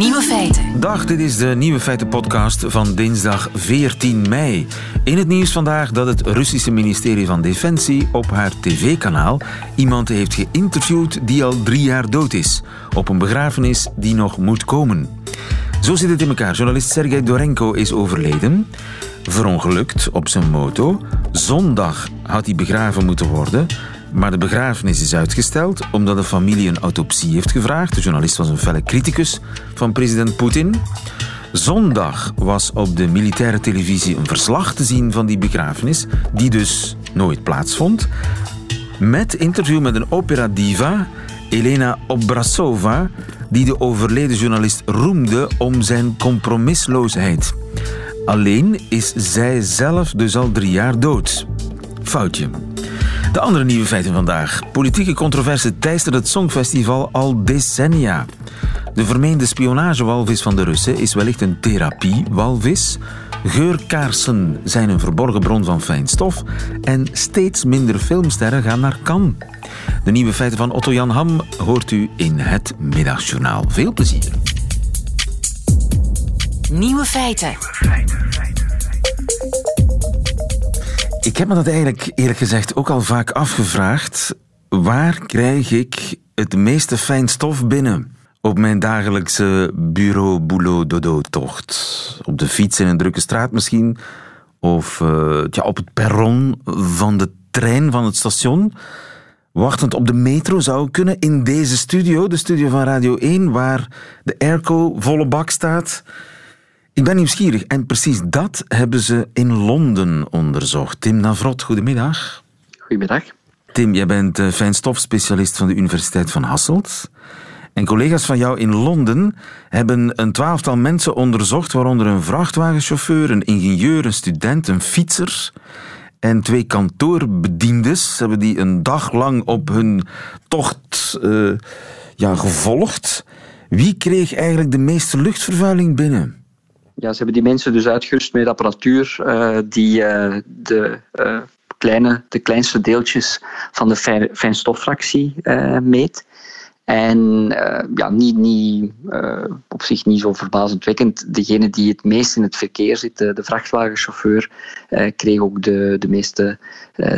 Nieuwe feiten. Dag, dit is de Nieuwe Feiten podcast van dinsdag 14 mei. In het nieuws vandaag dat het Russische ministerie van Defensie op haar tv-kanaal iemand heeft geïnterviewd die al drie jaar dood is. Op een begrafenis die nog moet komen. Zo zit het in elkaar. Journalist Sergei Dorenko is overleden. Verongelukt op zijn moto. Zondag had hij begraven moeten worden. Maar de begrafenis is uitgesteld omdat de familie een autopsie heeft gevraagd. De journalist was een felle criticus van president Poetin. Zondag was op de militaire televisie een verslag te zien van die begrafenis, die dus nooit plaatsvond. Met interview met een opera-diva, Elena Obrasova, die de overleden journalist roemde om zijn compromisloosheid. Alleen is zij zelf dus al drie jaar dood. Foutje. De andere nieuwe feiten vandaag. Politieke controverse teistert het Songfestival al decennia. De vermeende spionagewalvis van de Russen is wellicht een therapiewalvis. Geurkaarsen zijn een verborgen bron van fijn stof. En steeds minder filmsterren gaan naar Cannes. De nieuwe feiten van Otto Jan Ham hoort u in het Middagjournaal. Veel plezier. Nieuwe feiten. Ik heb me dat eigenlijk eerlijk gezegd ook al vaak afgevraagd. Waar krijg ik het meeste fijn stof binnen? Op mijn dagelijkse bureau boulot dodo tocht. Op de fiets in een drukke straat misschien. Of uh, tja, op het perron van de trein van het station. Wachtend op de metro zou kunnen in deze studio, de studio van Radio 1, waar de airco volle bak staat. Ik ben nieuwsgierig en precies dat hebben ze in Londen onderzocht. Tim Navrot, goedemiddag. Goedemiddag. Tim, jij bent eh, fijnstofspecialist van de Universiteit van Hasselt. En collega's van jou in Londen hebben een twaalftal mensen onderzocht, waaronder een vrachtwagenchauffeur, een ingenieur, een student, een fietser en twee kantoorbediendes. Hebben die een dag lang op hun tocht uh, ja, gevolgd. Wie kreeg eigenlijk de meeste luchtvervuiling binnen? Ja, ze hebben die mensen dus uitgerust met apparatuur uh, die uh, de, uh, kleine, de kleinste deeltjes van de fijnstoffractie meet. En ja, niet, niet, op zich niet zo verbazendwekkend. Degene die het meest in het verkeer zit, de, de vrachtwagenchauffeur, kreeg ook de, de meeste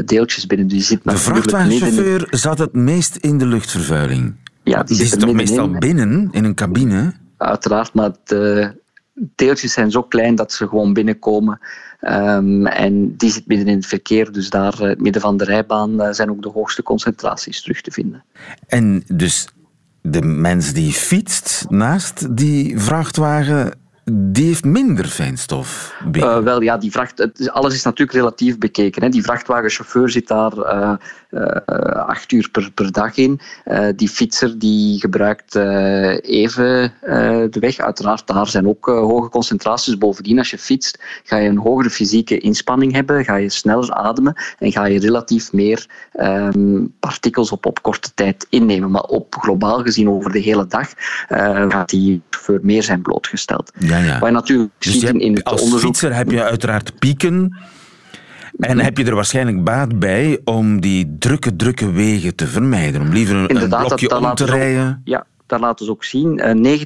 deeltjes binnen. Die zit de vrachtwagenchauffeur zat het meest in de luchtvervuiling? Ja, die, die zit, toch meestal binnen, in een cabine? Uiteraard, maar de, deeltjes zijn zo klein dat ze gewoon binnenkomen. Um, en die zit midden in het verkeer, dus daar, uh, midden van de rijbaan, uh, zijn ook de hoogste concentraties terug te vinden. En dus de mens die fietst naast die vrachtwagen, die heeft minder fijnstof. Uh, wel ja, die vracht, alles is natuurlijk relatief bekeken. Hè. Die vrachtwagenchauffeur zit daar uh, acht uur per, per dag in. die fietser die gebruikt even de weg. Uiteraard, daar zijn ook hoge concentraties. Bovendien, als je fietst, ga je een hogere fysieke inspanning hebben, ga je sneller ademen en ga je relatief meer um, partikels op, op korte tijd innemen. Maar op globaal gezien over de hele dag gaat die chauffeur meer zijn blootgesteld. Ja, ja. Waar je natuurlijk dus je in het als onderzoek... fietser heb je uiteraard pieken. En heb je er waarschijnlijk baat bij om die drukke, drukke wegen te vermijden? Om liever een, een blokje dat, om te rijden? Ook, ja, daar laten ze ook zien. Uh,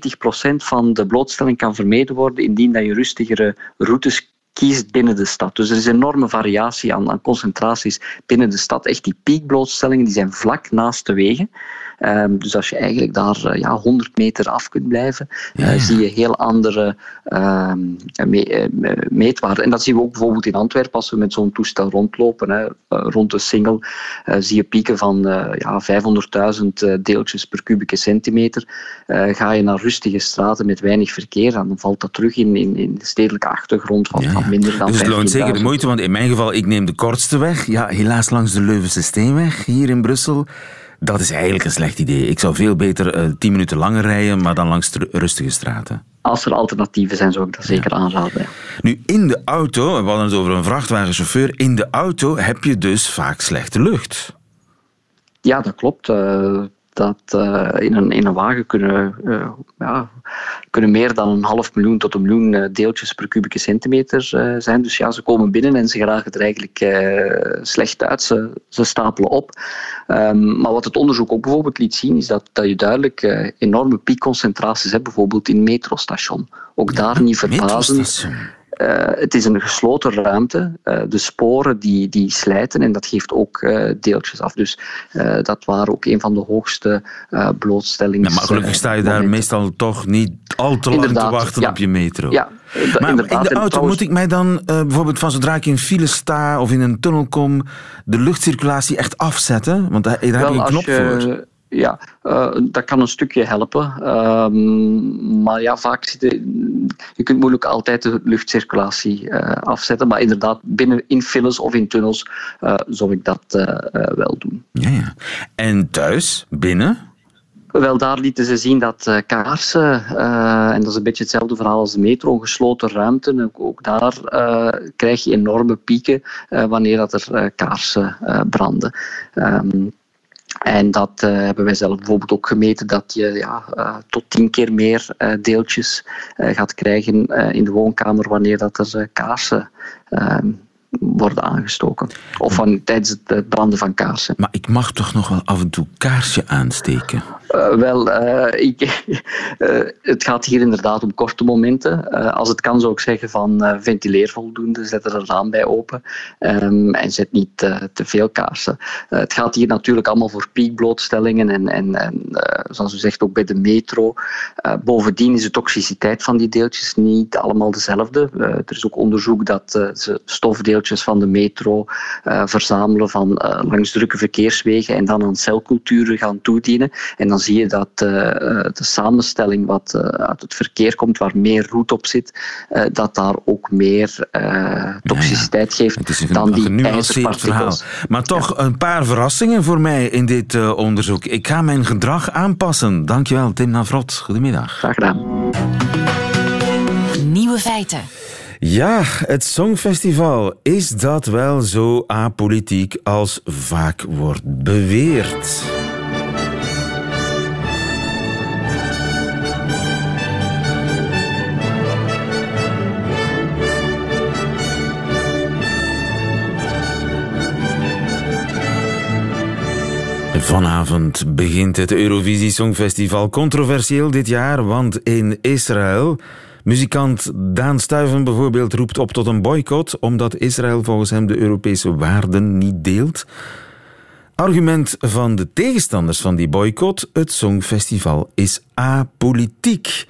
90% van de blootstelling kan vermeden worden indien dat je rustigere routes kiest binnen de stad. Dus er is een enorme variatie aan, aan concentraties binnen de stad. Echt die piekblootstellingen die zijn vlak naast de wegen. Um, dus als je eigenlijk daar uh, ja, 100 meter af kunt blijven, ja, ja. Uh, zie je heel andere um, me uh, meetwaarden. En dat zien we ook bijvoorbeeld in Antwerpen als we met zo'n toestel rondlopen. Hè, rond de single zie je pieken van ja, 500.000 deeltjes per kubieke centimeter. ga je naar rustige straten met weinig verkeer, dan valt dat terug in, in, in de stedelijke achtergrond van, ja, van minder dan Dus het loont zeker de moeite, want in mijn geval, ik neem de kortste weg. Ja, helaas langs de Leuvense Steenweg hier in Brussel. Dat is eigenlijk een slecht idee. Ik zou veel beter uh, tien minuten langer rijden, maar dan langs rustige straten. Als er alternatieven zijn, zou ik dat zeker ja. aanraden. Ja. Nu, in de auto, we hadden het over een vrachtwagenchauffeur, in de auto heb je dus vaak slechte lucht. Ja, dat klopt. Uh, dat in, een, in een wagen kunnen, ja, kunnen meer dan een half miljoen tot een miljoen deeltjes per kubieke centimeter zijn. Dus ja, ze komen binnen en ze geraken er eigenlijk slecht uit. Ze, ze stapelen op. Ehm, maar wat het onderzoek ook bijvoorbeeld liet zien, is dat, dat je duidelijk enorme piekconcentraties hebt, bijvoorbeeld in metrostation. Ook daar niet verbazen. Uh, het is een gesloten ruimte. Uh, de sporen die, die slijten en dat geeft ook uh, deeltjes af. Dus dat waren ook een van de hoogste blootstellingen. Ja, maar gelukkig sta je daar meestal toch niet al te lang te wachten op je metro. Ja, maar in de auto moet ik mij dan bijvoorbeeld van zodra ik in file sta of in een tunnel kom, de luchtcirculatie echt afzetten? Want daar, daar heb je een knop voor ja, uh, dat kan een stukje helpen. Um, maar ja, vaak zit je, je kunt moeilijk altijd de luchtcirculatie uh, afzetten. Maar inderdaad, binnen in files of in tunnels uh, zou ik dat wel doen. Ja, ja. En thuis, binnen? Wel, daar lieten ze zien dat kaarsen, en dat is een beetje hetzelfde verhaal als de metro, gesloten ruimte, ook daar krijg je enorme pieken wanneer dat er kaarsen branden. Um, en dat uh, hebben wij zelf bijvoorbeeld ook gemeten, dat je ja, uh, tot tien keer meer uh, deeltjes gaat krijgen in de woonkamer wanneer dat er kaarsen ehm, worden aangestoken. Of van, tijdens het branden van kaarsen. Maar ik mag toch nog wel af en toe kaarsje aansteken? Uh, wel, uh, ik, uh, het gaat hier inderdaad om korte momenten. als het kan zou ik zeggen van ventileer voldoende, zet er een raam bij open um, en zet niet te veel kaarsen. het gaat hier natuurlijk allemaal voor piekblootstellingen en, en, zoals u zegt ook bij de metro. bovendien is de toxiciteit van die deeltjes niet allemaal dezelfde. er is ook onderzoek dat ze stofdeeltjes van de metro verzamelen van langs drukke verkeerswegen en dan aan celculturen gaan toedienen. En zie je dat uh, de samenstelling wat uh, uit het verkeer komt, waar meer roet op zit, uh, dat daar ook meer toxiciteit ja, ja. geeft het is een, dan die genuanceerd verhaal. Maar toch ja. een paar verrassingen voor mij in dit onderzoek. Ik ga mijn gedrag aanpassen. Dankjewel, Tim Navrot. Goedemiddag. Graag gedaan. Nieuwe feiten. Ja, het Songfestival. Is dat wel zo apolitiek als vaak wordt beweerd? Vanavond begint het Eurovisie Songfestival controversieel dit jaar, want in Israël. Muzikant Daan Stuiven bijvoorbeeld roept op tot een boycott omdat Israël volgens hem de Europese waarden niet deelt. Argument van de tegenstanders van die boycott: het Songfestival is apolitiek.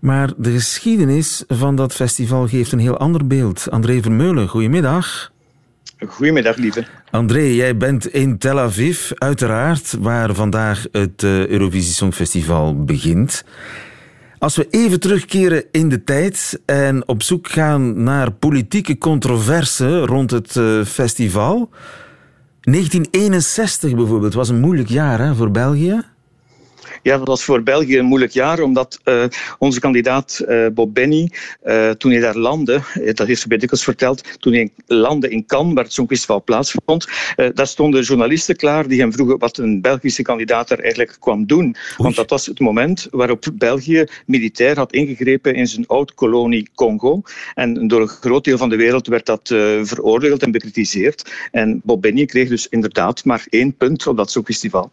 Maar de geschiedenis van dat festival geeft een heel ander beeld. André Vermeulen, goedemiddag. Goedemiddag, lieve. André, jij bent in Tel Aviv, uiteraard, waar vandaag het uh, Eurovisie Songfestival begint. Als we even terugkeren in de tijd en op zoek gaan naar politieke controverse rond het uh, festival. 1961 bijvoorbeeld was een moeilijk jaar hè, voor België. Ja, dat was voor België een moeilijk jaar, omdat uh, onze kandidaat uh, Bob Benny, uh, toen hij daar landde, dat heeft ze bij dikwijls verteld, toen hij landde in Cannes, waar het Songfestival plaatsvond, daar stonden journalisten klaar die hem vroegen wat een Belgische kandidaat er eigenlijk kwam doen. Want dat was het moment waarop België militair had ingegrepen in zijn oud-kolonie Congo. En door een groot deel van de wereld werd dat veroordeeld en bekritiseerd. En Bob Benny kreeg dus inderdaad maar één punt op dat Songfestival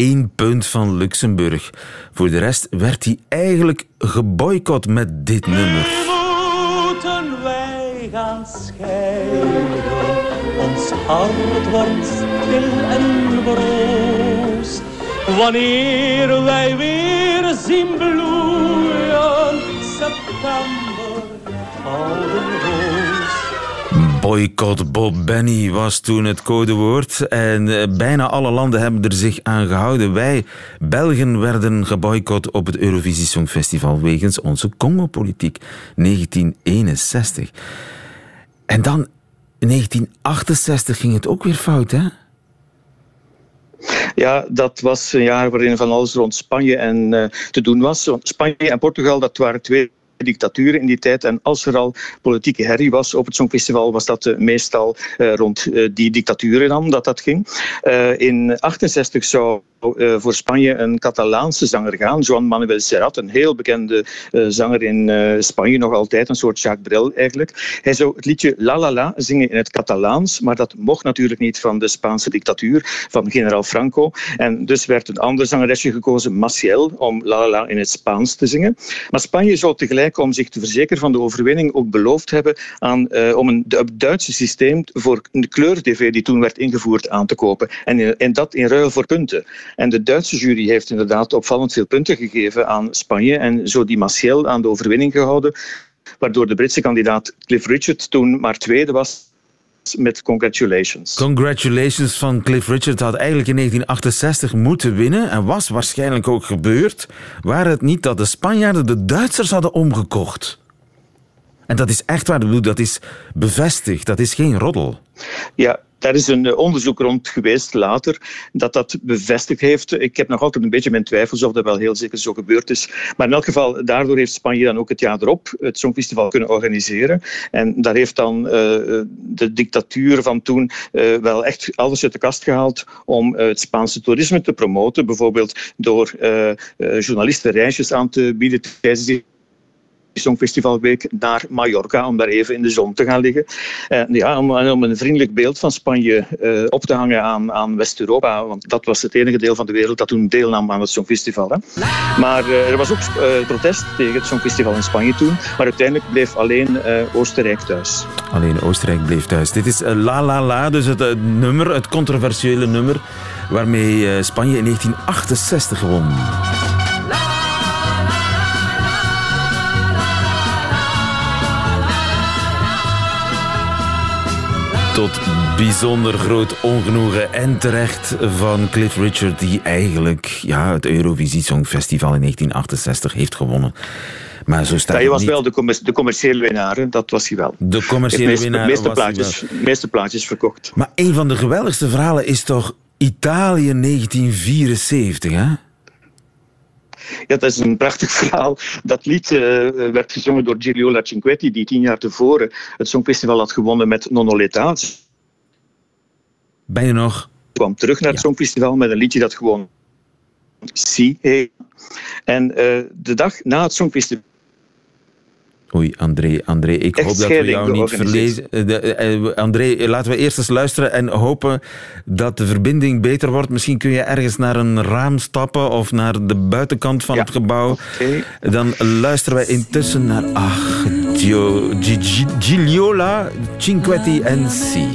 één punt van Luxemburg. Voor de rest werd hij eigenlijk geboycott met dit nummer. Moeten wij gaan scheiden, ons hart wordt stil en broos. Wanneer wij weer zien bloeien, september, oude Boycott Bob Benny was toen het codewoord. En eh, bijna alle landen hebben er zich aan gehouden. Wij, Belgen, werden geboycott op het Eurovisie Songfestival wegens onze Congo-politiek. 1961. En dan, in 1968 ging het ook weer fout, hè? Ja, dat was een jaar waarin van alles rond Spanje en, uh, te doen was. Spanje en Portugal, dat waren twee dictaturen in die tijd. En als er al politieke herrie was op het Songfestival, was dat uh, meestal uh, rond uh, die dictaturen dan dat dat ging. in 68 zou voor Spanje een Catalaanse zanger gaan, Joan Manuel Serrat, een heel bekende uh, zanger in uh, Spanje, nog altijd een soort Jacques Brel eigenlijk. Hij zou het liedje La La La zingen in het Catalaans, maar dat mocht natuurlijk niet van de Spaanse dictatuur, van generaal Franco. En dus werd een ander zangeresje gekozen, Maciel, om La La La in het Spaans te zingen. Maar Spanje zou tegelijk, om zich te verzekeren van de overwinning, ook beloofd hebben aan, om een Duitse systeem voor de kleur-tv die toen werd ingevoerd aan te kopen. En, en dat in ruil voor punten. En de Duitse jury heeft inderdaad opvallend veel punten gegeven aan Spanje en zo die Maciel aan de overwinning gehouden, waardoor de Britse kandidaat Cliff Richard toen maar tweede was met congratulations. Congratulations van Cliff Richard had eigenlijk in 1968 moeten winnen en was waarschijnlijk ook gebeurd, waar het niet dat de Spanjaarden de Duitsers hadden omgekocht. En dat is echt waar, dat is bevestigd, dat is geen roddel. Ja, daar is een eh, onderzoek rond geweest later dat dat bevestigd heeft. Ik heb nog altijd een beetje mijn twijfels of dat wel heel zeker zo gebeurd is. Maar in elk geval, daardoor heeft Spanje dan ook het jaar erop het Songfestival kunnen organiseren. En daar heeft dan uh, de dictatuur van toen wel echt alles uit de kast gehaald om het Spaanse toerisme te promoten. Bijvoorbeeld door journalisten reisjes aan te bieden tijdens die Songfestivalweek naar Mallorca om daar even in de zon te gaan liggen. Uh, ja, om, een vriendelijk beeld van Spanje uh, op te hangen aan, aan West-Europa, want dat was het enige deel van de wereld dat toen deelnam aan het Songfestival. Hè. Maar uh, er was ook protest tegen het Songfestival in Spanje toen, maar uiteindelijk bleef alleen Oostenrijk thuis. Alleen Oostenrijk bleef thuis. Dit is La La La, dus het, nummer, het controversiële nummer waarmee Spanje in 1968 won. Tot bijzonder groot ongenoegen en terecht van Cliff Richard, die eigenlijk ja, het Eurovisie Songfestival in 1968 heeft gewonnen. Maar zo staat ja, hij was wel de, de, commerciële winnaar, dat was hij wel. De commerciële winnaar. De meeste, plaatjes, meeste plaatjes verkocht. Maar een van de geweldigste verhalen is toch Italië 1974, hè? Ja, dat is een prachtig verhaal. Dat lied uh, werd gezongen door Gigliola Cinquetti, die tien jaar tevoren het Songfestival had gewonnen met Non Oleta. Ben je nog? kwam terug naar het Songfestival met een liedje dat gewoon Si heet. En uh, de dag na het Songfestival Oei, André, André, ik hoop dat we jou niet verlezen. Eh, eh, André, laten we eerst eens luisteren en hopen dat de verbinding beter wordt. Misschien kun je ergens naar een raam stappen of naar de buitenkant van het gebouw. Dan luisteren wij intussen naar ach, Gio, Gigliola, Cinquetti en Si.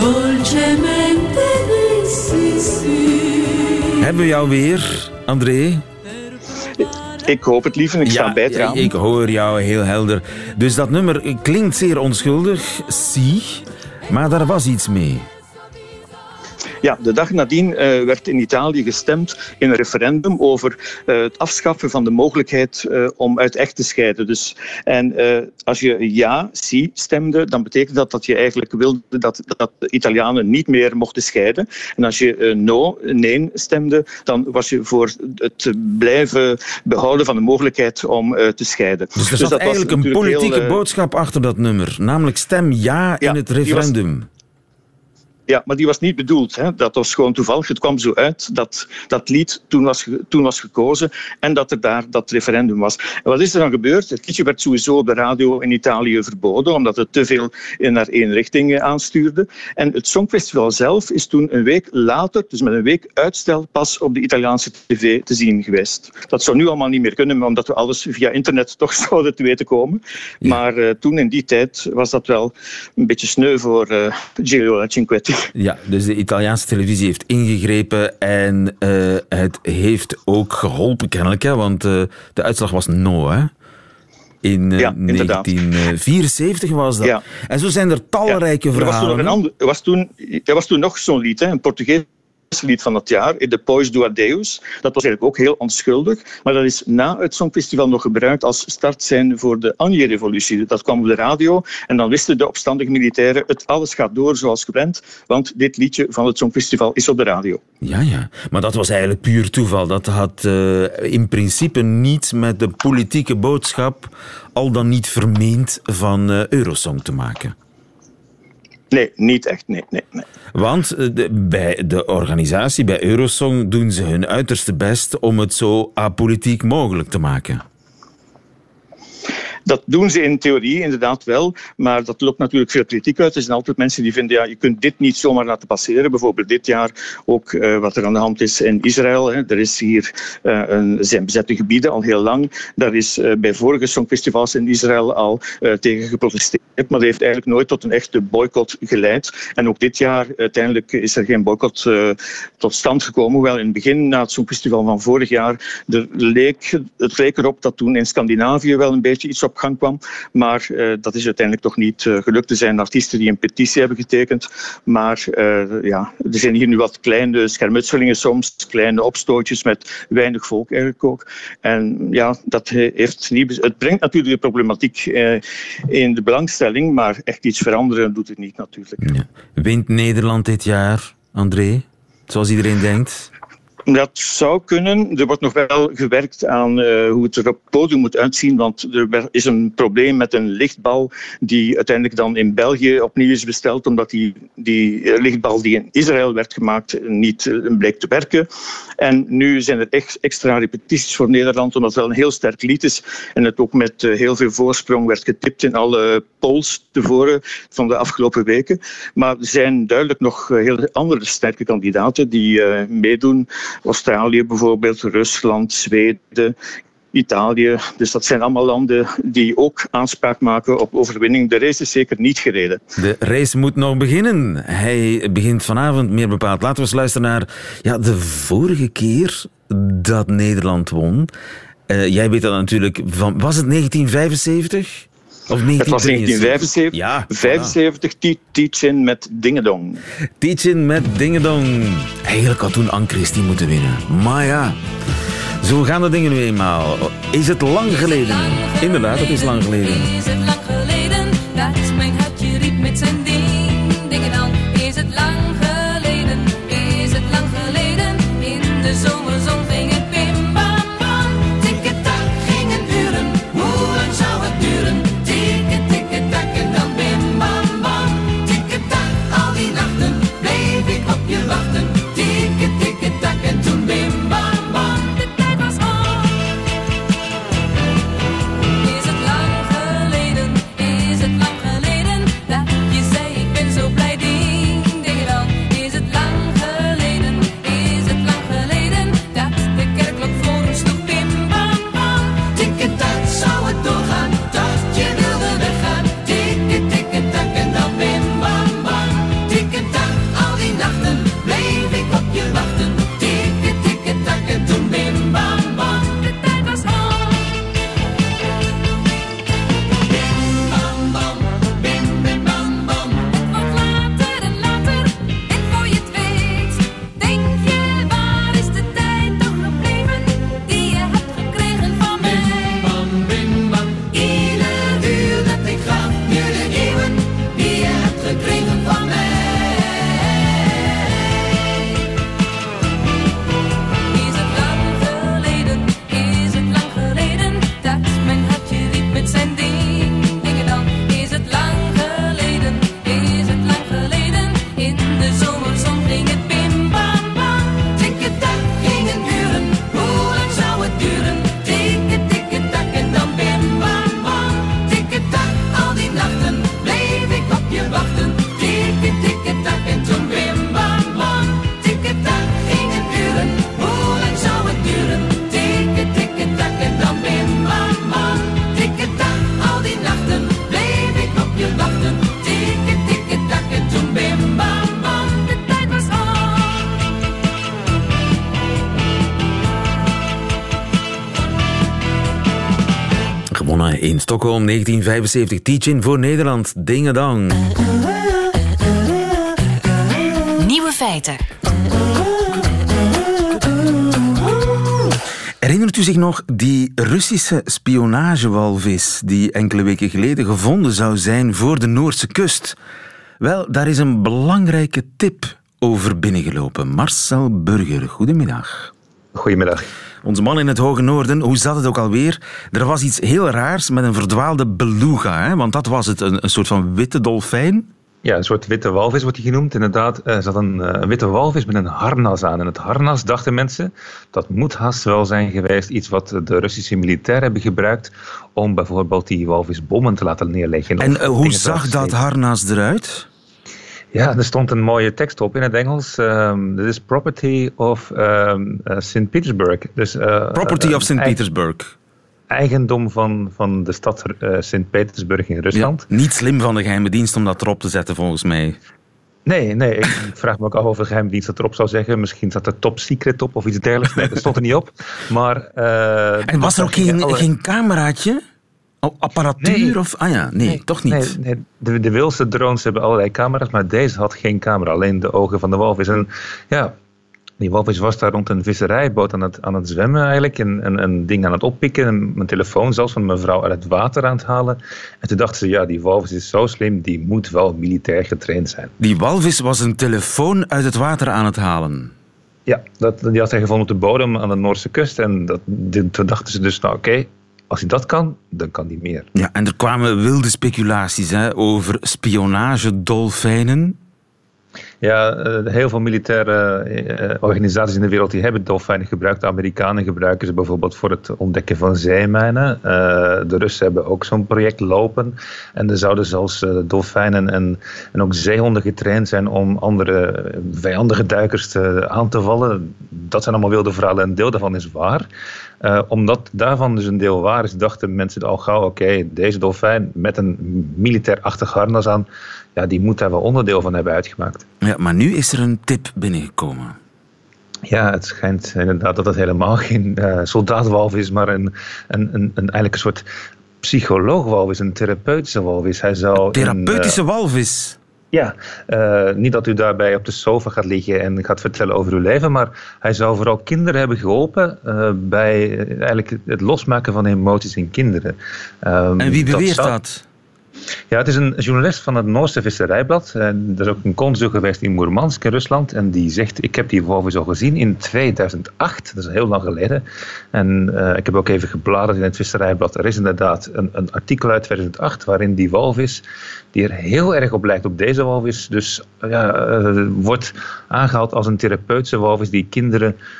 Dolcemente sì. Hebben we jou weer, André? Ik hoop het liever, ik ja, sta bij het raam. Ik hoor jou heel helder. Dus dat nummer klinkt zeer onschuldig, zie, maar daar was iets mee. Ja, de dag nadien uh, werd in Italië gestemd in een referendum over uh, het afschaffen van de mogelijkheid uh, om uit echt te scheiden. Dus, en als je ja, si stemde, dan betekent dat dat je eigenlijk wilde dat, dat de Italianen niet meer mochten scheiden. En als je no, nee stemde, dan was je voor het blijven behouden van de mogelijkheid om te scheiden. Dus er dus zat eigenlijk een politieke boodschap achter dat nummer, namelijk stem ja in het referendum. Ja, maar die was niet bedoeld. Hè. Dat was gewoon toevallig. Het kwam zo uit dat dat lied toen was, toen was gekozen en dat er daar dat referendum was. En wat is er dan gebeurd? Het liedje werd sowieso op de radio in Italië verboden, omdat het te veel naar één richting eh, aanstuurde. En het Songfestival zelf is toen een week later, dus met een week uitstel, pas op de Italiaanse tv te zien geweest. Dat zou nu allemaal niet meer kunnen, omdat we alles via internet toch zouden te weten komen. Maar uh, toen in die tijd was dat wel een beetje sneu voor uh, Cinquetti. Ja, dus de Italiaanse televisie heeft ingegrepen en uh, het heeft ook geholpen kennelijk, hè, want uh, de uitslag was no, hè? In uh, ja, 1974 was dat. Ja. En zo zijn er talrijke ja. verhalen. Er was toen, er was toen, er was toen nog zo'n lied, hè, een Portugees lied van het jaar, de Pois do Adeus. Dat was eigenlijk ook heel onschuldig, maar dat is na het Songfestival nog gebruikt als startzijn voor de Anje-revolutie. Dat kwam op de radio en dan wisten de opstandige militairen, het alles gaat door zoals gepland, want dit liedje van het Songfestival is op de radio. Ja, ja. Maar dat was eigenlijk puur toeval. Dat had uh, in principe niets met de politieke boodschap, al dan niet vermeend, van uh, Eurosong te maken. Nee, niet echt. Nee, nee, nee. Want eh, bij de organisatie, bij Eurosong, doen ze hun uiterste best om het zo apolitiek mogelijk te maken. Dat doen ze in theorie inderdaad wel, maar dat lokt natuurlijk veel kritiek uit. Er zijn altijd mensen die vinden, ja, je kunt dit niet zomaar laten passeren. Bijvoorbeeld dit jaar ook uh, wat er aan de hand is in Israël. Hè. Er is hier uh, een, zijn bezette gebieden al heel lang. Daar is uh, bij vorige songfestivals in Israël al tegen geprotesteerd, maar dat heeft eigenlijk nooit tot een echte boycott geleid. En ook dit jaar, uiteindelijk is er geen boycott tot stand gekomen. Hoewel in het begin, na het songfestival van vorig jaar, leek, het leek erop dat toen in Scandinavië wel een beetje iets op gang kwam. Maar uh, dat is uiteindelijk toch niet uh, gelukt. Er zijn artiesten die een petitie hebben getekend. Maar uh, ja, er zijn hier nu wat kleine schermutselingen soms, kleine opstootjes met weinig volk eigenlijk ook. En ja, dat heeft niet... Het brengt natuurlijk de problematiek in de belangstelling, maar echt iets veranderen doet het niet natuurlijk. Wint Nederland dit jaar, André? Zoals iedereen denkt? Dat zou kunnen. Er wordt nog wel gewerkt aan uh, hoe het er op het podium moet uitzien, want er is een probleem met een lichtbal die uiteindelijk dan in België opnieuw is besteld, omdat die, die lichtbal die in Israël werd gemaakt niet uh, bleek te werken. En nu zijn er echt extra repetities voor Nederland, omdat het wel een heel sterk lied is en het ook met heel veel voorsprong werd getipt in alle polls tevoren van de afgelopen weken. Maar er zijn duidelijk nog heel andere sterke kandidaten die meedoen. Australië bijvoorbeeld, Rusland, Zweden, Italië. Dus dat zijn allemaal landen die ook aanspraak maken op overwinning. De race is zeker niet gereden. De race moet nog beginnen. Hij begint vanavond meer bepaald. Laten we eens luisteren naar ja, de vorige keer dat Nederland won. Uh, jij weet dat natuurlijk van. Was het 1975? Of 1973? Het was 1975. Ja, 75 voilà. Teach-in met Dingedong. Teach-in met Dingedong. Eigenlijk had toen Anne Christie moeten winnen. Maar ja, zo gaan de dingen nu eenmaal. Is het lang geleden? Inderdaad, het is lang geleden. Is het lang geleden Stockholm 1975. Teaching voor Nederland. Dingedang. Nieuwe feiten. Herinnert u zich nog die Russische spionagewalvis die enkele weken geleden gevonden zou zijn voor de Noorse kust? Wel, daar is een belangrijke tip over binnengelopen. Marcel Burger, goedemiddag. Goedemiddag. Onze man in het Hoge Noorden, hoe zat het ook alweer? Er was iets heel raars met een verdwaalde beluga, hè? want dat was het, een, een soort van witte dolfijn. Ja, een soort witte walvis wordt die genoemd. Inderdaad, er zat een, een, witte walvis met een harnas aan. En het harnas, dachten mensen, dat moet haast wel zijn geweest iets wat de Russische militairen hebben gebruikt om bijvoorbeeld die walvis bommen te laten neerleggen. En uh, hoe zag dat harnas eruit? Ja, er stond een mooie tekst op in het Engels. Um, This is property of um, uh, St. Petersburg. Dus, uh, property of St. Petersburg. Eigendom van, van de stad St. Petersburg in Rusland. Ja, niet slim van de geheime dienst om dat erop te zetten, volgens mij. Nee, nee, ik vraag me ook af of de geheime dienst dat erop zou zeggen. Misschien zat er top secret op of iets dergelijks. Nee, dat stond er niet op. Maar, en was er ook geen, alle... geen cameraatje? Oh, apparatuur nee. of... Ah ja, nee, nee toch niet. Nee. De, de wilste drones hebben allerlei camera's, maar deze had geen camera. Alleen de ogen van de walvis. En ja, die walvis was daar rond een visserijboot aan het, aan het zwemmen eigenlijk. En een, een ding aan het oppikken. En mijn telefoon zelfs van mevrouw uit het water aan het halen. En toen dachten ze, ja, die walvis is zo slim, die moet wel militair getraind zijn. Die walvis was een telefoon uit het water aan het halen? Ja, dat, die had hij gevonden op de bodem aan de Noorse kust. En dat, toen dachten ze dus, nou oké, okay, als hij dat kan, dan kan hij meer. Ja, en er kwamen wilde speculaties hè, over spionagedolfijnen. Ja, heel veel militaire organisaties in de wereld die hebben dolfijnen gebruikt. De Amerikanen gebruiken ze bijvoorbeeld voor het ontdekken van zeemijnen. de Russen hebben ook zo'n project lopen. En er zouden zelfs dolfijnen en, en ook zeehonden getraind zijn om andere vijandige duikers te, aan te vallen. Dat zijn allemaal wilde verhalen en een deel daarvan is waar. Uh, omdat daarvan dus een deel waar is, dachten mensen al gauw: oké, okay, deze dolfijn met een militair-achtig harnas aan, ja, die moet daar wel onderdeel van hebben uitgemaakt. Ja, maar nu is er een tip binnengekomen. Ja, het schijnt inderdaad dat het helemaal geen uh, soldaatwalvis is, maar een, een, een, een, eigenlijk een soort psycholoogwalvis, een therapeutische walvis. Hij zou een therapeutische een, uh, walvis? Ja, uh, niet dat u daarbij op de sofa gaat liggen en gaat vertellen over uw leven, maar hij zou vooral kinderen hebben geholpen uh, bij eigenlijk het losmaken van emoties in kinderen. Um, en wie beweert dat? Zou... dat? Ja, het is een journalist van het Noorse Visserijblad. En er is ook een consul geweest in Moermansk in Rusland. En die zegt, ik heb die walvis al gezien in 2008. Dat is heel lang geleden. En uh, ik heb ook even gebladerd in het Visserijblad. Er is inderdaad een, een artikel uit 2008 waarin die walvis, die er heel erg op lijkt op deze walvis, dus ja, uh, wordt aangehaald als een therapeutische walvis die kinderen ja,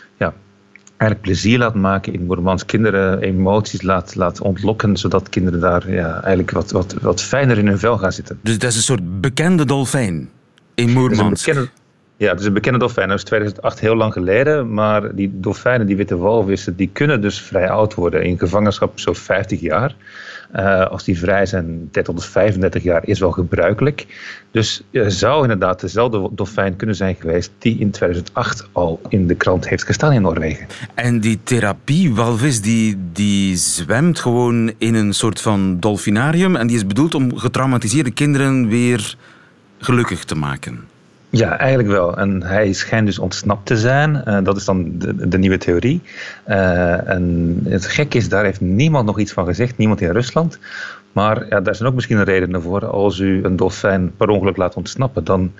eigenlijk plezier laat maken in Moermans. Kinderen emoties laat, laat ontlokken, zodat kinderen daar ja, eigenlijk wat, wat, wat fijner in hun vel gaan zitten. Dus dat is een soort bekende dolfijn in Moermans. Ja, het is een bekende dolfijn. Dat is 2008 heel lang geleden. Maar die dolfijnen, die witte walvissen, die kunnen dus vrij oud worden. In gevangenschap zo'n 50 jaar. Uh, als die vrij zijn, 30 tot 35 jaar is wel gebruikelijk. Dus er zou inderdaad dezelfde dolfijn kunnen zijn geweest die in 2008 al in de krant heeft gestaan in Noorwegen. En die therapiewalvis die, die zwemt gewoon in een soort van dolfinarium en die is bedoeld om getraumatiseerde kinderen weer gelukkig te maken. Ja, eigenlijk wel. En hij schijnt dus ontsnapt te zijn. Uh, dat is dan de, de nieuwe theorie. Uh, en het gek is, daar heeft niemand nog iets van gezegd. Niemand in Rusland. Maar ja, daar zijn ook misschien redenen voor. Als u een dolfijn per ongeluk laat ontsnappen, dan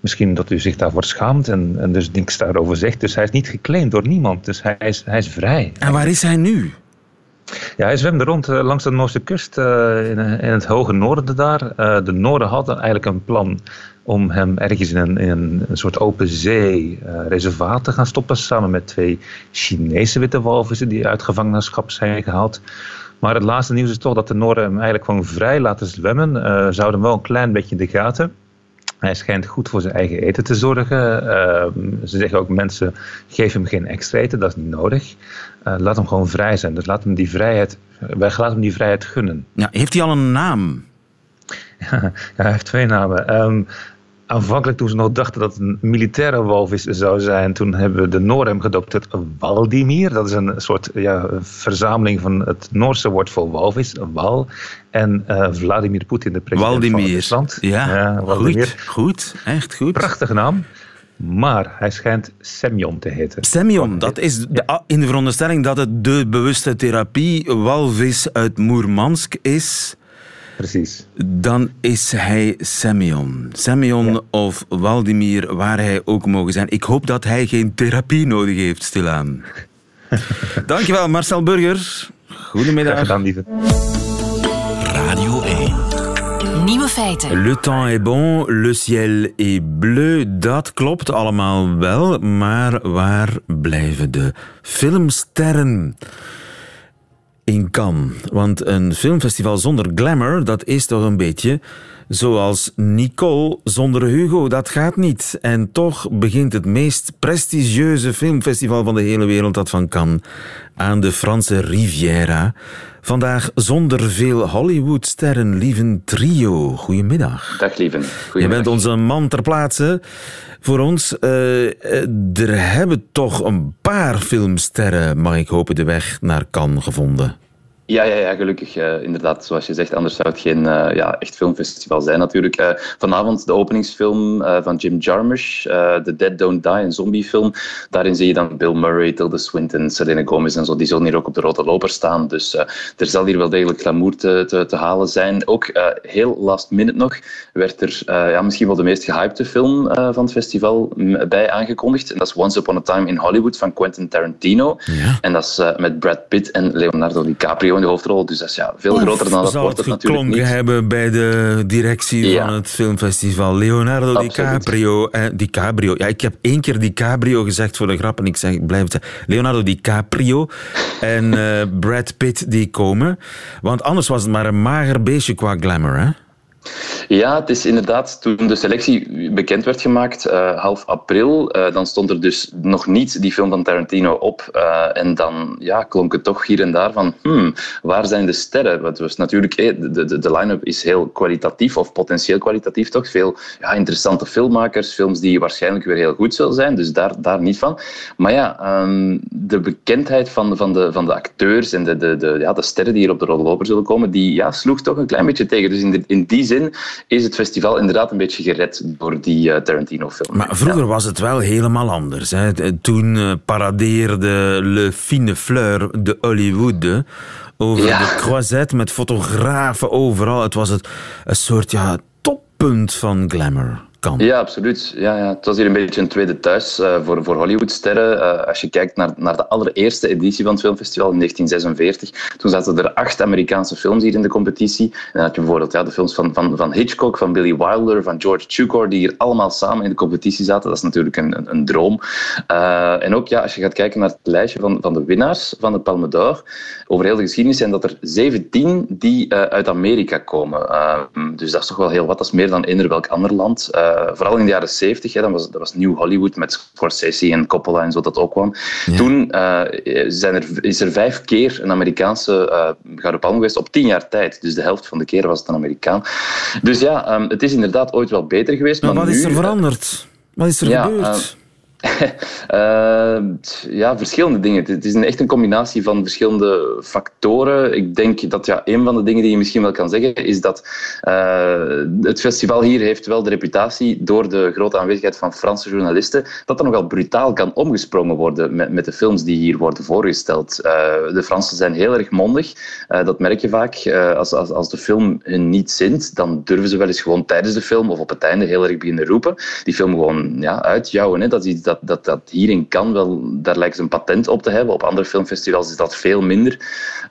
misschien dat u zich daarvoor schaamt en, en dus niks daarover zegt. Dus hij is niet geclaimd door niemand. Dus hij is, hij is vrij. En waar is hij nu? Ja, hij zwemde rond uh, langs de Noorse kust uh, in, in, het hoge noorden daar. De Noorden hadden eigenlijk een plan om hem ergens in een, in een soort open zee reservaat te gaan stoppen. Samen met twee Chinese witte walvissen die uit gevangenschap zijn gehaald. Maar het laatste nieuws is toch dat de Noorden hem eigenlijk gewoon vrij laten zwemmen. Zouden wel een klein beetje in de gaten. Hij schijnt goed voor zijn eigen eten te zorgen. Uh, ze zeggen ook mensen, geef hem geen extra eten, dat is niet nodig. Uh, laat hem gewoon vrij zijn. Dus laat hem die vrijheid, wij laten hem die vrijheid gunnen. Ja, heeft hij al een naam? ja, hij heeft twee namen. Um, aanvankelijk toen ze nog dachten dat het een militaire walvis zou zijn, toen hebben we de Noor hem gedoopt tot Waldimir. Dat is een soort ja, verzameling van het Noorse woord voor walvis, wal. En uh, Vladimir Poetin, de president Waldimir. van Rusland. Ja, ja Waldimir. Goed, goed, echt goed. Prachtige naam. Maar hij schijnt Semyon te heten. Semyon, dat is de, in de veronderstelling dat het de bewuste therapie walvis uit Moermansk is. Precies. Dan is hij Semyon. Semyon of Waldimir, waar hij ook mogen zijn. Ik hoop dat hij geen therapie nodig heeft, stilaan. Dankjewel, Marcel Burger. Goedemiddag. Graag gedaan, lieve. Radio 1. Nieuwe feiten. Le temps est bon, le ciel est bleu. Dat klopt allemaal wel, maar waar blijven de filmsterren? In Cannes. Want een filmfestival zonder glamour, dat is toch een beetje zoals Nicole zonder Hugo. Dat gaat niet. En toch begint het meest prestigieuze filmfestival van de hele wereld, dat van Cannes, aan de Franse Riviera. Vandaag zonder veel Hollywoodsterren, lieve trio. Goedemiddag. Dag, lieve. Je bent onze man ter plaatse voor ons. Uh, er hebben toch een paar filmsterren, mag ik hopen, de weg naar Cannes gevonden. Ja, ja, ja gelukkig. Uh, inderdaad, zoals je zegt, anders zou het geen uh, ja, echt filmfestival zijn natuurlijk. Uh, vanavond de openingsfilm van Jim Jarmusch, The Dead Don't Die, een zombiefilm. Daarin zie je dan Bill Murray, Tilda Swinton, Selena Gomez en zo. Die zullen hier ook op de rode loper staan. Dus er zal hier wel degelijk glamour te, te, te halen zijn. Ook heel last minute nog werd er ja, misschien wel de meest gehypte film van het festival bij aangekondigd. En dat is Once Upon a Time in Hollywood van Quentin Tarantino. Ja. En dat is met Brad Pitt en Leonardo DiCaprio de hoofdrol. Dus dat is ja, veel groter dan dat wordt het natuurlijk niet. hebben bij de directie van het filmfestival. Leonardo DiCaprio. Eh, DiCaprio. Ja, ik heb één keer DiCaprio gezegd voor de grap en ik zeg, ik blijf het Leonardo DiCaprio en uh, Brad Pitt die komen. Want anders was het maar een mager beestje qua glamour, hè? Ja, het is inderdaad toen de selectie bekend werd gemaakt, uh, half april, uh, dan stond er dus nog niet die film van Tarantino op. Uh, en dan ja, klonk het toch hier en daar van, hmm, waar zijn de sterren? Want was natuurlijk, de, de, de line-up is heel kwalitatief, of potentieel kwalitatief toch. Veel ja, interessante filmmakers, films die waarschijnlijk weer heel goed zullen zijn, dus daar, daar niet van. Maar ja, um, de bekendheid van, van, de, van de acteurs en de, de, de, ja, de sterren die hier op de rode loper zullen komen, die ja, sloeg toch een klein beetje tegen. Dus in, in die zin is het festival inderdaad een beetje gered door die uh, Tarantino-film. Maar vroeger was het wel helemaal anders. Hè. Toen uh, paradeerde Le Fine Fleur de Hollywood over de croisette met fotografen overal. Het was het, een soort ja, toppunt van glamour. Ja, absoluut. Ja, ja. Het was hier een beetje een tweede thuis uh, voor, voor Hollywoodsterren. Uh, als je kijkt naar, naar de allereerste editie van het filmfestival in 1946, toen zaten er acht Amerikaanse films hier in de competitie. En dan had je bijvoorbeeld ja, de films van, van, van Hitchcock, van Billy Wilder, van George Cukor, die hier allemaal samen in de competitie zaten. Dat is natuurlijk een, een, droom. Uh, en ook ja, als je gaat kijken naar het lijstje van, van de winnaars van de Palme d'Or, over heel de geschiedenis zijn dat er 17 die uit Amerika komen. dus dat is toch wel heel wat. Dat is meer dan eender welk ander land. Uh, vooral in de jaren 70, hè, dat, was, dat was New Hollywood met Scorsese en Coppola en zo dat ook kwam. Toen uh, zijn er, is er vijf keer een Amerikaanse uh, Gouden Palm geweest op tien jaar tijd. Dus de helft van de keren was het een Amerikaan. Dus ja, um, het is inderdaad ooit wel beter geweest. Maar, maar wat nu, is er veranderd? Wat is er ja, gebeurd? Uh, ja, verschillende dingen. Het is een, echt een combinatie van verschillende factoren. Ik denk dat ja, een van de dingen die je misschien wel kan zeggen, is dat uh, het festival hier heeft wel de reputatie, door de grote aanwezigheid van Franse journalisten, dat er nogal brutaal kan omgesprongen worden met, met de films die hier worden voorgesteld. Uh, de Fransen zijn heel erg mondig. dat merk je vaak. als, als, als de film hun niet zint, dan durven ze wel eens gewoon tijdens de film of op het einde heel erg beginnen roepen. Die film gewoon ja, uitjouwen. Hè. Dat is iets dat, dat, dat hier in kan wel, daar lijkt ze een patent op te hebben. Op andere filmfestivals is dat veel minder.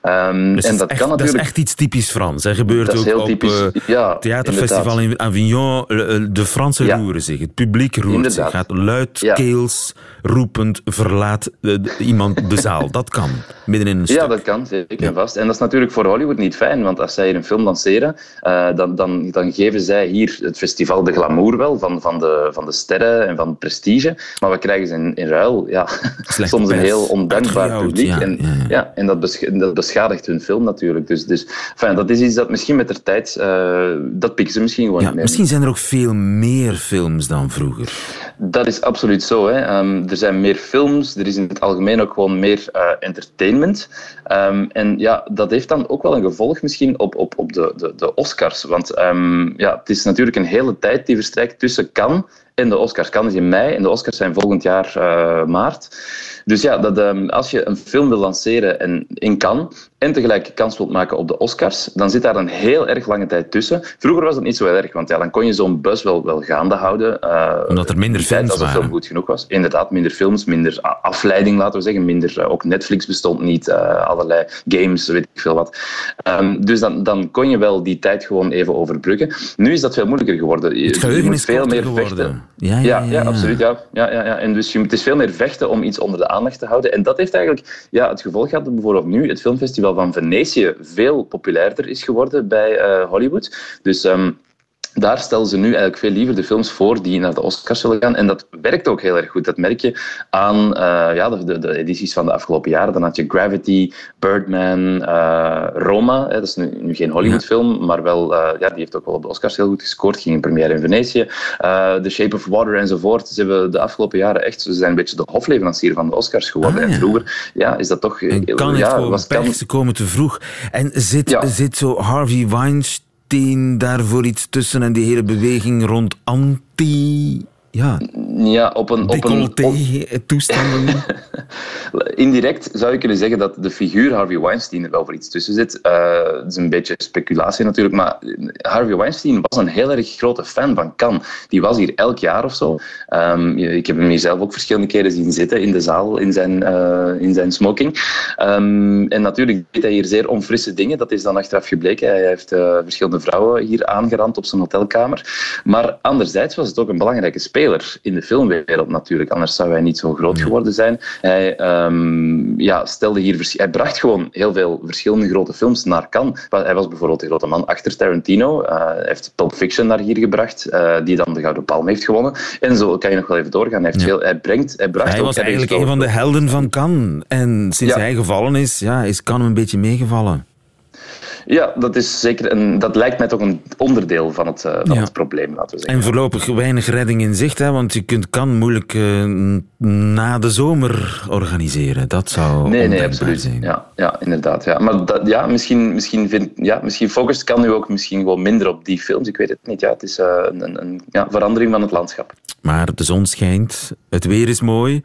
Um, dus en dat, echt, kan natuurlijk... dat is echt iets typisch Frans. Dat gebeurt dat ook heel op typisch, uh, ja, theaterfestival in Avignon. De Fransen ja. roeren zich. Het publiek roert inderdaad. zich. Gaat luidkeels, roepend, verlaat iemand de zaal. Dat kan. Midden in een stuk. Ja, dat kan, zeker en vast. En dat is natuurlijk voor Hollywood niet fijn, want als zij hier een film lanceren, uh, dan, dan, dan geven zij hier het festival de glamour wel, van, van, de, van de sterren en van het prestige. Maar we krijgen ze in, in ruil ja, soms een heel ondankbaar publiek. Ja, en, ja, en dat, besch dat beschadigt hun film natuurlijk. Dus, dus enfin, dat is iets dat misschien met de tijd, uh, dat pikken ze misschien gewoon Ja, niet meer. misschien zijn er ook veel meer films dan vroeger. Dat is absoluut zo. Hè. Um, er zijn meer films, er is in het algemeen ook gewoon meer uh, entertainment. Um, en ja, dat heeft dan ook wel een gevolg misschien op, op, op de, de, de Oscars. Want um, ja, het is natuurlijk een hele tijd die verstrijkt tussen Cannes En de Oscars. Cannes is in mei en de Oscars zijn volgend jaar uh, maart. Dus ja, dat, als je een film wil lanceren en, in Cannes en tegelijk kans wilt maken op de Oscars, dan zit daar een heel erg lange tijd tussen. Vroeger was dat niet zo erg, want ja, dan kon je zo'n bus wel, wel gaande houden. Uh, Omdat er minder films waren. Als de film goed genoeg was. Inderdaad, minder films, minder afleiding, laten we zeggen. Minder, uh, ook Netflix bestond niet, uh, allerlei games, weet ik veel wat. Um, dus dan, dan kon je wel die tijd gewoon even overbruggen. Nu is dat veel moeilijker geworden. Je, je moet veel meer geworden. vechten. Ja, ja, ja, ja, absoluut. Ja. Ja, ja, ja. En dus je, het is veel meer vechten om iets onder de aandacht te houden. En dat heeft eigenlijk ja, het gevolg gehad bijvoorbeeld nu het filmfestival van Venetië veel populairder is geworden bij uh, Hollywood. Dus... Um, daar stellen ze nu eigenlijk veel liever de films voor die naar de Oscars zullen gaan. En dat werkt ook heel erg goed. Dat merk je aan uh, ja, de, de, edities van de afgelopen jaren. Dan had je Gravity, Birdman, uh, Roma. Hè, dat is nu, nu geen Hollywoodfilm, maar wel, uh, ja, die heeft ook wel op de Oscars heel goed gescoord. Ging in première in Venetië. The Shape of Water enzovoort. Ze hebben de afgelopen jaren echt... Ze zijn een beetje de hofleverancier van de Oscars geworden. Ah, ja. En vroeger ja, is dat toch... En kan ja, het was pech, ze komen te vroeg. En zit, Ja. zit zo Harvey Weinstein daarvoor iets tussen en die hele beweging rond anti... Ja, Ja, op een... Op een op- decolleté-toestanden. Indirect zou je kunnen zeggen dat de figuur Harvey Weinstein er wel voor iets tussen zit. Eh, Het is een beetje speculatie natuurlijk, maar Harvey Weinstein was een heel erg grote fan van Cannes. Die was hier elk jaar of zo. Ehm, ik heb hem hier zelf ook verschillende keren zien zitten in de zaal in zijn, eh, in zijn smoking. Ehm, en natuurlijk deed hij hier zeer onfrisse dingen. Dat is dan achteraf gebleken. Hij heeft eh, verschillende vrouwen hier aangerand op zijn hotelkamer. Maar anderzijds was het ook een belangrijke speler in de filmwereld natuurlijk. Anders zou hij niet zo groot geworden zijn. Hij, ehm, ja, stelde hier, hij bracht gewoon heel veel verschillende grote films naar Cannes. Hij was bijvoorbeeld de grote man achter Tarantino. Eh, hij heeft Pulp Fiction naar hier gebracht, eh, die dan de Gouden Palm heeft gewonnen. En zo kan je nog wel even doorgaan. Hij, heeft Ja. veel, hij, brengt, hij bracht Hij was eigenlijk een van de helden van Cannes. En sinds Ja. hij gevallen is, ja, is Cannes een beetje meegevallen. Ja, dat, is zeker een, dat lijkt mij toch een onderdeel van het, eh, van Ja. het probleem, laten we zeggen. En voorlopig weinig redding in zicht, hè, want je kunt Cannes moeilijk eh, na de zomer organiseren. Dat zou Nee, nee, absoluut. zijn. Ja, ja, inderdaad. Ja. Maar dat, ja, misschien, misschien, vind, ja, misschien focust kan nu ook misschien gewoon minder op die films. Ik weet het niet. Ja, het is eh, een, een, een ja, verandering van het landschap. Maar de zon schijnt, het weer is mooi,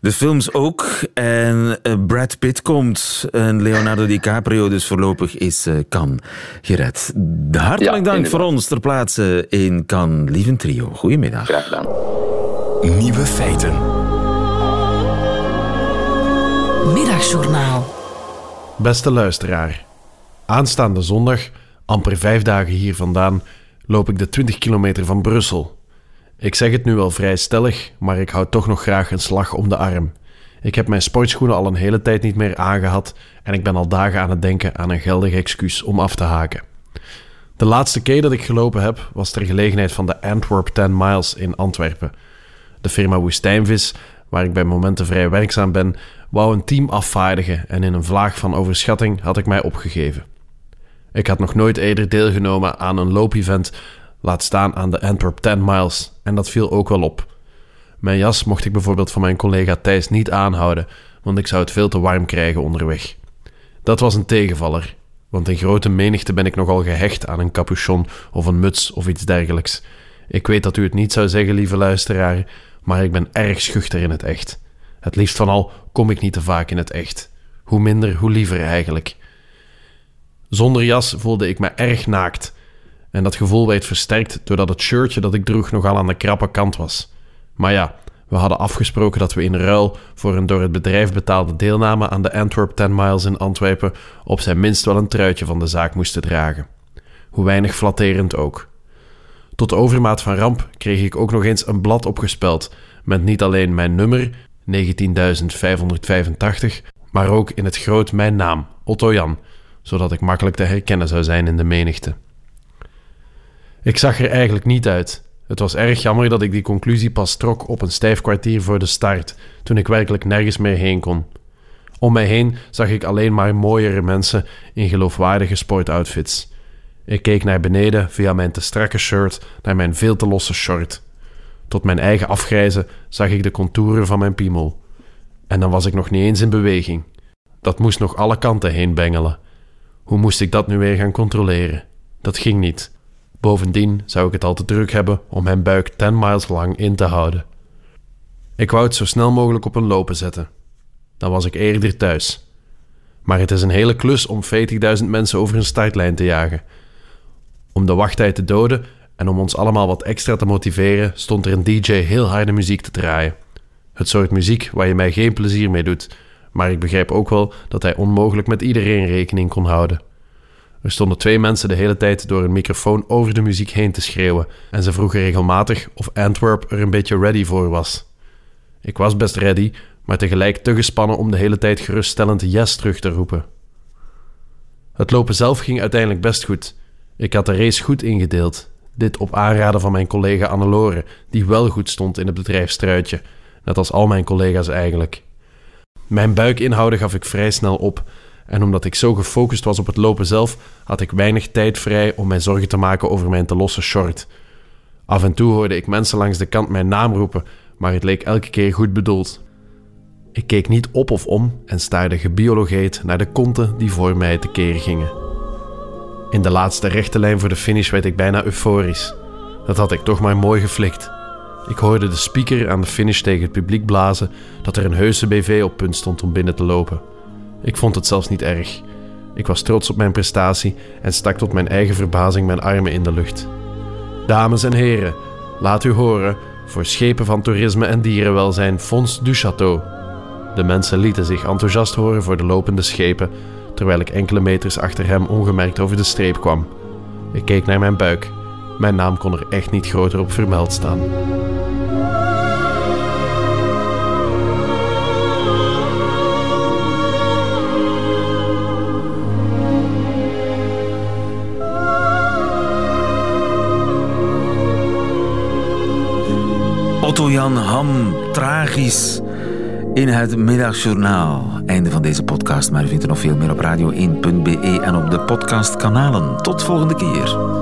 de films ook. En eh, Brad Pitt komt en Leonardo DiCaprio, dus voorlopig is eh Cannes gered. Hartelijk Ja, dank inderdaad. voor ons ter plaatse in Cannes, lieve trio. Goedemiddag. Graag gedaan. Nieuwe feiten. Middagjournaal. Beste luisteraar, aanstaande zondag, amper vijf dagen hier vandaan, loop ik de 20 kilometer van Brussel. Ik zeg het nu wel vrij stellig, maar ik hou toch nog graag een slag om de arm. Ik heb mijn sportschoenen al een hele tijd niet meer aangehad en ik ben al dagen aan het denken aan een geldig excuus om af te haken. De laatste keer dat ik gelopen heb was ter gelegenheid van de Antwerp 10 Miles in Antwerpen. De firma Woestijnvis, waar ik bij momenten vrij werkzaam ben, wou een team afvaardigen en in een vlaag van overschatting had ik mij opgegeven. Ik had nog nooit eerder deelgenomen aan een loopevent, laat staan aan de Antwerp 10 Miles, en dat viel ook wel op. Mijn jas mocht ik bijvoorbeeld van mijn collega Thijs niet aanhouden, want ik zou het veel te warm krijgen onderweg. Dat was een tegenvaller, want in grote menigte ben ik nogal gehecht aan een capuchon of een muts of iets dergelijks. Ik weet dat u het niet zou zeggen, lieve luisteraar, maar ik ben erg schuchter in het echt. Het liefst van al kom ik niet te vaak in het echt. Hoe minder, hoe liever eigenlijk. Zonder jas voelde ik me erg naakt. En dat gevoel werd versterkt doordat het shirtje dat ik droeg nogal aan de krappe kant was. Maar ja, we hadden afgesproken dat we in ruil voor een door het bedrijf betaalde deelname aan de Antwerp 10 Miles in Antwerpen op zijn minst wel een truitje van de zaak moesten dragen. Hoe weinig flatterend ook. Tot overmaat van ramp kreeg ik ook nog eens een blad opgespeld met niet alleen mijn nummer 19.585, maar ook in het groot mijn naam, Otto Jan, zodat ik makkelijk te herkennen zou zijn in de menigte. Ik zag er eigenlijk niet uit. Het was erg jammer dat ik die conclusie pas trok op een stijf kwartier voor de start, toen ik werkelijk nergens meer heen kon. Om mij heen zag ik alleen maar mooiere mensen in geloofwaardige sportoutfits. Ik keek naar beneden via mijn te strakke shirt naar mijn veel te losse short. Tot mijn eigen afgrijzen zag ik de contouren van mijn piemel. En dan was ik nog niet eens in beweging. Dat moest nog alle kanten heen bengelen. Hoe moest ik dat nu weer gaan controleren? Dat ging niet. Bovendien zou ik het al te druk hebben om mijn buik 10 miles lang in te houden. Ik wou het zo snel mogelijk op een lopen zetten. Dan was ik eerder thuis. Maar het is een hele klus om 40.000 mensen over een startlijn te jagen. Om de wachttijd te doden en om ons allemaal wat extra te motiveren, stond er een DJ heel harde muziek te draaien. Het soort muziek waar je mij geen plezier mee doet, maar ik begrijp ook wel dat hij onmogelijk met iedereen rekening kon houden. Er stonden twee mensen de hele tijd door een microfoon over de muziek heen te schreeuwen en ze vroegen regelmatig of Antwerp er een beetje ready voor was. Ik was best ready, maar tegelijk te gespannen om de hele tijd geruststellend yes terug te roepen. Het lopen zelf ging uiteindelijk best goed. Ik had de race goed ingedeeld. Dit op aanraden van mijn collega Annelore, die wel goed stond in het bedrijf Struitje, net als al mijn collega's eigenlijk. Mijn buik inhouden gaf ik vrij snel op, en omdat ik zo gefocust was op het lopen zelf, had ik weinig tijd vrij om mij zorgen te maken over mijn te losse short. Af en toe hoorde ik mensen langs de kant mijn naam roepen, maar het leek elke keer goed bedoeld. Ik keek niet op of om en staarde gebiologeerd naar de konten die voor mij tekeer gingen. In de laatste rechte lijn voor de finish werd ik bijna euforisch. Dat had ik toch maar mooi geflikt. Ik hoorde de speaker aan de finish tegen het publiek blazen dat er een heuse BV op punt stond om binnen te lopen. Ik vond het zelfs niet erg. Ik was trots op mijn prestatie en stak tot mijn eigen verbazing mijn armen in de lucht. Dames en heren, laat u horen voor schepen van toerisme en dierenwelzijn Fons du Château. De mensen lieten zich enthousiast horen voor de lopende schepen, terwijl ik enkele meters achter hem ongemerkt over de streep kwam. Ik keek naar mijn buik. Mijn naam kon er echt niet groter op vermeld staan. Otto-Jan Ham, tragisch in het middagjournaal. Einde van deze podcast, maar u vindt er nog veel meer op radio1.be en op de podcastkanalen. Tot volgende keer.